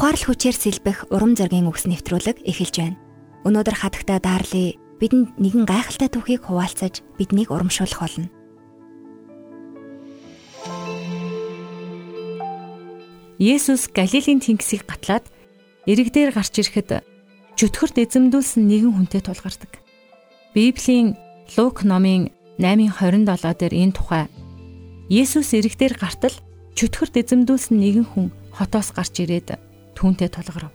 Ухаарл хүчээр сэлбэх урам зоригийн үгс нэвтрүүлэг эхэлж байна. Өнөөдөр хатагтай Дарли бидэнд нэгэн гайхалтай түүхийг хуваалцаж биднийг урамшуулах болно. Есүс Галилийн тэнгисийг гатлаад иргдээр гарч ирэхэд чөтгөрт эзэмдүүлсэн нэгэн хүнтэй тулгардаг. Библийн Лук номын 8:27 дээр энэ тухай Есүс иргдээр гартал чөтгөрт эзэмдүүлсэн нэгэн хүн хотоос гарч ирээд түүнтэй тулгарв.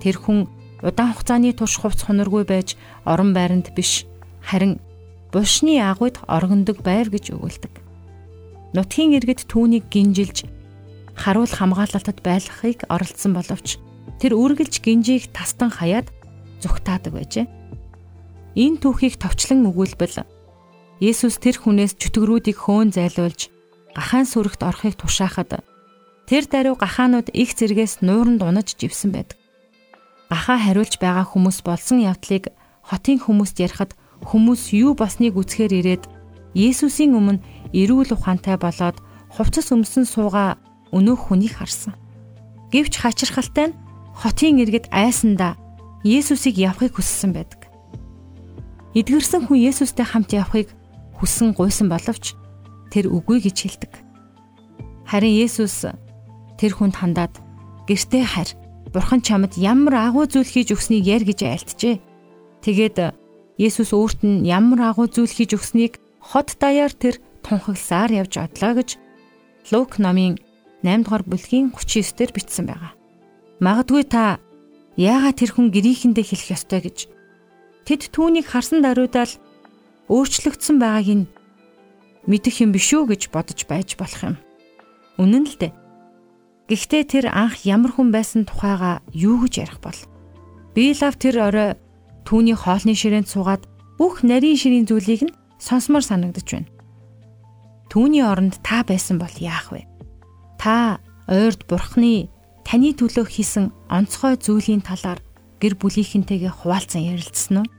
Тэр хүн удаан хугацааны турш хувц хоноргүй байж орон байранд биш харин булшны агуйд оргондог байв гэж өгүүлдэг. Нутгийн иргэд түүнийг гинжилж харуул хамгаалалтад байлгахыг оролдсон боловч тэр үргэлж гинжийг тастан хаяад зүгтаадаг байжээ. Энэ түүхийг товчлон өгүүлбэл Есүс тэр хүнээс чөтгөрүүдийг хөөн зайлуулж гахаан сүрэгт орохыг тушаахад тэр даруй гахаанууд их зэргээс нууранд унаж живсэн байдаг. Гахаа хариулж байгаа хүмүүс болсон явдлыг хотын хүмүүст ярихад хүмүүс юу болсныг үзэхээр ирээд Есүсийн өмнө эрүүл ухаантай болоод хувцас өмсөн сууга өнөөх хүнийг харсан. Гэвч хачирхалтай нь хотын иргэд айсандаа Есүсийг явахыг хүссэн байдаг. Эдгэрсэн хүн Есүстэй хамт явахыг хүссэн гуйсан боловч тэр үгүй гэж хэлдэг. Харин Есүс тэр хүнд хандаад гэртээ харь. Бурхан чамд ямар агуу зүйл хийж өгснийг яар гэж айлтжээ. Тэгээд Есүс өөрт нь ямар агуу зүйл хийж өгснийг хот даяар тэр тунхагласаар явж одлоо гэж Лук номын 8 дугаар бүлгийн 39 дээр бичсэн байгаа. Магадгүй та яагаад тэр хүн гэрийнхэндээ хэлэх ёстой гэж тэд түүнийг харсан даруйдаал өөрчлөгдсөн байгааг нь мэдэх юм биш үү гэж бодож байж болох юм. Үнэн л дээ. Гэхдээ тэр анх ямар хүн байсан тухайга юу гэж ярих бол. Бийлав тэр орой түүний хоолны ширээнд суугаад бүх нарийн ширийн зүйлийг нь сонсмор санагдаж байна. Түүний оронд та байсан бол яах вэ? Та ойрд бурхны таны төлөө хийсэн онцгой зүйлийн талаар гэр бүлийнхэнтэйгээ хуваалцан ярилцсан уу?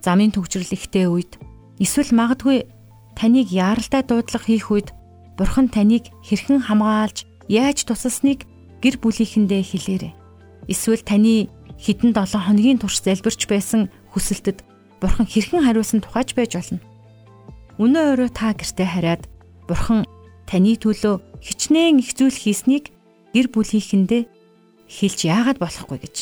Замын төгжрөл ихтэй үед Эсвэл магадгүй таныг яаралтай дуудлага хийх үед Бурхан таныг хэрхэн хамгаалж яаж тусалсныг гэр бүлийнхэндээ хэлээрэй. Эсвэл таны хэдэн 7 хоногийн турш залбирч байсан хүсэлтэд Бурхан хэрхэн хариулсан тухайч байж болно. Өнөө өрөө та гэртээ хараад Бурхан таны төлөө хичнээн их зүйл хийснийг гэр бүлийнхэндээ хэлж яагаад болохгүй гэж.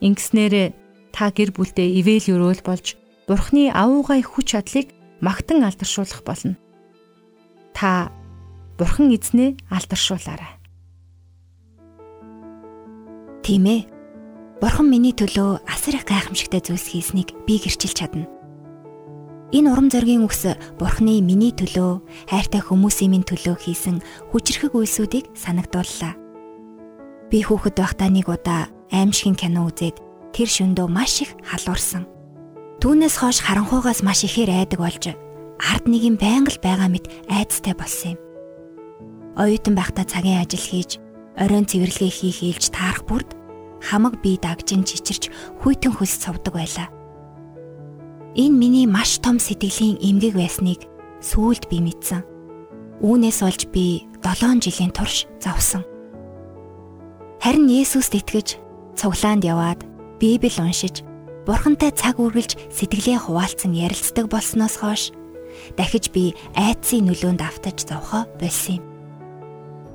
Ингэснээр та гэр бүлдээ ивэл өрөөл болж Бурхны авуугай хүч чадлыг магтан алдаршуулах болно. Та Бурхан эзнээ алдаршуулаарай. Тийм ээ. Бурхан миний төлөө асар их гайхамшигтай зүйлс хийснийг би гэрчилж чадна. Энэ урам зоригийн үгс Бурханы миний төлөө, хайртай хүмүүсийн минь төлөө хийсэн хүчрхэг үйлсүүдийг санагдууллаа. Би хүүхэд байхдаа нэг удаа аимшигын кино үзээд тэр шөндөө маш их халуурсан. Түүнээс хойш харанхуйгаас маш ихээр айдаг болж ард нэг юм байнга л байгаа мэт айцтай болсон юм. Оюутан байхдаа цагийн ажил хийж, оройн цэвэрлэгээ хийх ээлж таарах бүрд хамаг бие дагжин чичирч хүйтэн хөлс цовдөг байлаа. Энэ миний маш том сэтгэлийн эмгэг байсныг сүүлд би мэдсэн. Үүнээс олж би 7 жилийн турш завсан. Харин Есүст итгэж цуглаанд яваад Библи уншиж Бурхантай цаг үргэлж сэтгэлээ хуваалцсан ярилцдаг болсноос хойш дахиж би айдсын нөлөөнд автаж зовхоо болсон юм.